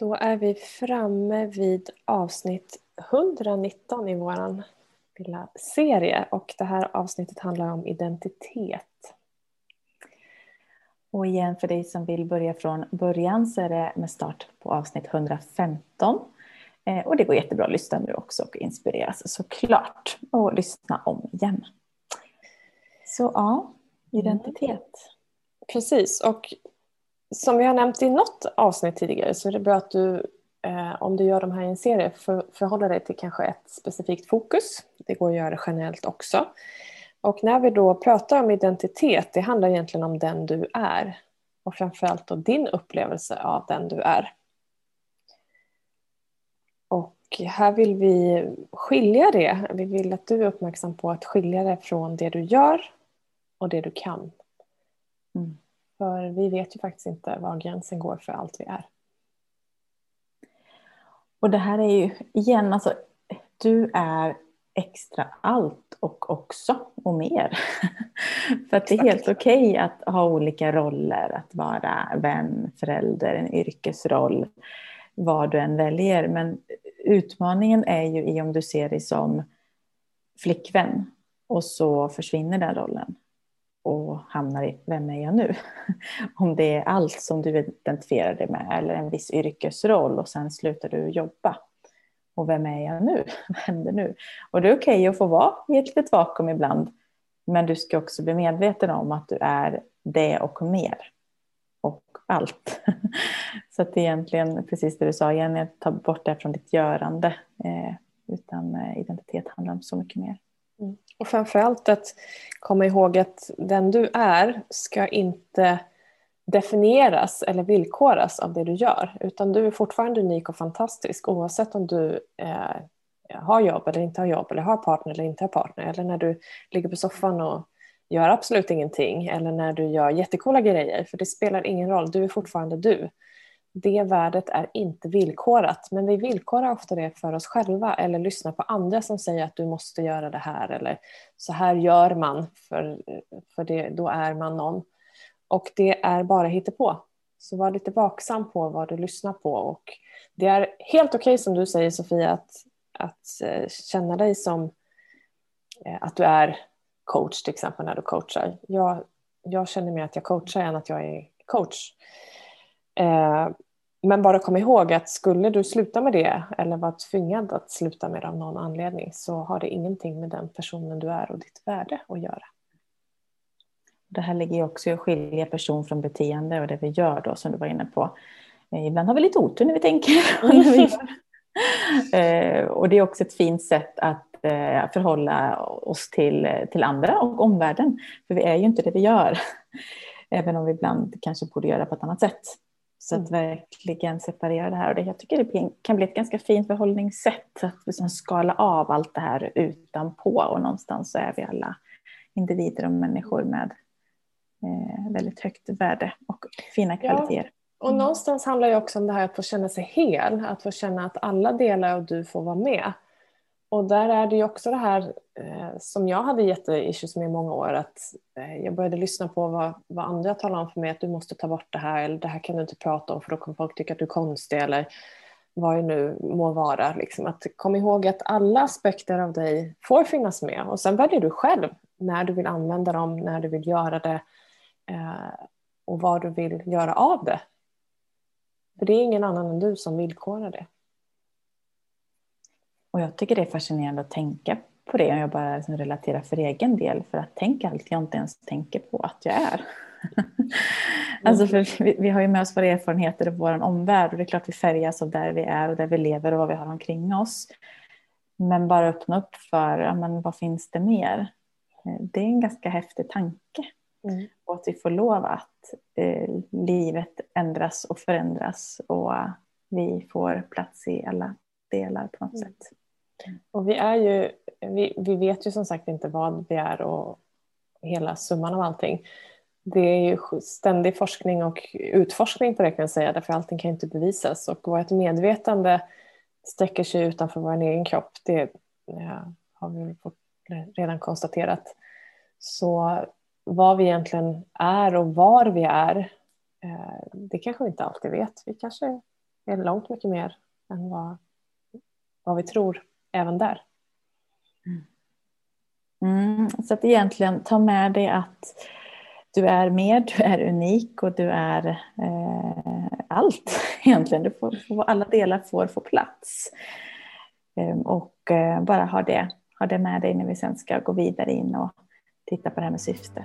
Då är vi framme vid avsnitt 119 i vår lilla serie och det här avsnittet handlar om identitet. Och igen för dig som vill börja från början så är det med start på avsnitt 115. Eh, och det går jättebra att lyssna nu också och inspireras såklart. Och lyssna om igen. Så ja, identitet. Mm. Precis, och som vi har nämnt i något avsnitt tidigare så är det bra att du eh, om du gör de här i en serie för, förhåller dig till kanske ett specifikt fokus. Det går att göra generellt också. Och när vi då pratar om identitet, det handlar egentligen om den du är. Och framförallt då din upplevelse av den du är. Och här vill vi skilja det. Vi vill att du är uppmärksam på att skilja det från det du gör och det du kan. Mm. För vi vet ju faktiskt inte var gränsen går för allt vi är. Och det här är ju igen, alltså du är extra allt och också och mer. För att det är helt okej okay att ha olika roller, att vara vän, förälder, en yrkesroll, vad du än väljer. Men utmaningen är ju i om du ser dig som flickvän och så försvinner den rollen och hamnar i vem är jag nu? Om det är allt som du identifierar dig med eller en viss yrkesroll och sen slutar du jobba. Och vem är jag nu? Vad händer nu? Och det är okej okay att få vara i ett litet vakuum ibland. Men du ska också bli medveten om att du är det och mer. Och allt. Så att det är egentligen precis det du sa Jenny. ta bort det från ditt görande. Eh, utan eh, identitet handlar om så mycket mer. Mm. Och framförallt att komma ihåg att den du är ska inte definieras eller villkoras av det du gör. Utan du är fortfarande unik och fantastisk oavsett om du eh, har jobb eller inte har jobb eller har partner eller inte har partner. Eller när du ligger på soffan och gör absolut ingenting eller när du gör jättekola grejer. För det spelar ingen roll, du är fortfarande du det värdet är inte villkorat. Men vi villkorar ofta det för oss själva eller lyssnar på andra som säger att du måste göra det här eller så här gör man för, för det, då är man någon. Och det är bara hittepå. Så var lite vaksam på vad du lyssnar på. Och det är helt okej okay, som du säger Sofia att, att eh, känna dig som eh, att du är coach till exempel när du coachar. Jag, jag känner mer att jag coachar än att jag är coach. Eh, men bara kom ihåg att skulle du sluta med det eller vara tvingad att sluta med det av någon anledning så har det ingenting med den personen du är och ditt värde att göra. Det här ligger också i att skilja person från beteende och det vi gör då som du var inne på. Eh, ibland har vi lite otur när vi tänker. Eh, och det är också ett fint sätt att förhålla oss till, till andra och omvärlden. För vi är ju inte det vi gör. Även om vi ibland kanske borde göra på ett annat sätt. Så att mm. verkligen separera det här. Och det, jag tycker det kan bli ett ganska fint förhållningssätt. Att liksom skala av allt det här utanpå. Och någonstans så är vi alla individer och människor med eh, väldigt högt värde och fina kvaliteter. Ja, och någonstans handlar det också om det här att få känna sig hel. Att få känna att alla delar av du får vara med. Och där är det ju också det här eh, som jag hade jätteissues med i många år. Att eh, jag började lyssna på vad, vad andra talade om för mig. Att du måste ta bort det här eller det här kan du inte prata om för då kommer folk tycka att du är konstig. Eller vad det nu må vara. Liksom. Att kom ihåg att alla aspekter av dig får finnas med. Och sen väljer du själv när du vill använda dem, när du vill göra det eh, och vad du vill göra av det. För det är ingen annan än du som villkorar det. Och jag tycker det är fascinerande att tänka på det om jag bara liksom relaterar för egen del. För att tänka allt jag inte ens tänker på att jag är. alltså för vi, vi, har ju med oss våra erfarenheter och vår omvärld och det är klart vi färgas av där vi är och där vi lever och vad vi har omkring oss. Men bara öppna upp för ja, men vad finns det mer? Eh, det är en ganska häftig tanke. Mm. Och att vi får lov att eh, livet ändras och förändras och vi får plats i alla delar på något mm. sätt. Och vi, är ju, vi, vi vet ju som sagt inte vad vi är och hela summan av allting. Det är ju ständig forskning och utforskning på det kan jag säga, därför allting kan inte bevisas. Och vårt medvetande sträcker sig utanför vår egen kropp, det ja, har vi redan konstaterat. Så vad vi egentligen är och var vi är, eh, det kanske vi inte alltid vet. Vi kanske är långt mycket mer än vad, vad vi tror även där. Mm. mm, så att egentligen ta med dig att du är mer, du är unik och du är eh, allt egentligen. Du får, alla delar får få plats. Ehm, och eh, bara ha det, ha det med dig när vi sen ska gå vidare in och titta på det här med syfte.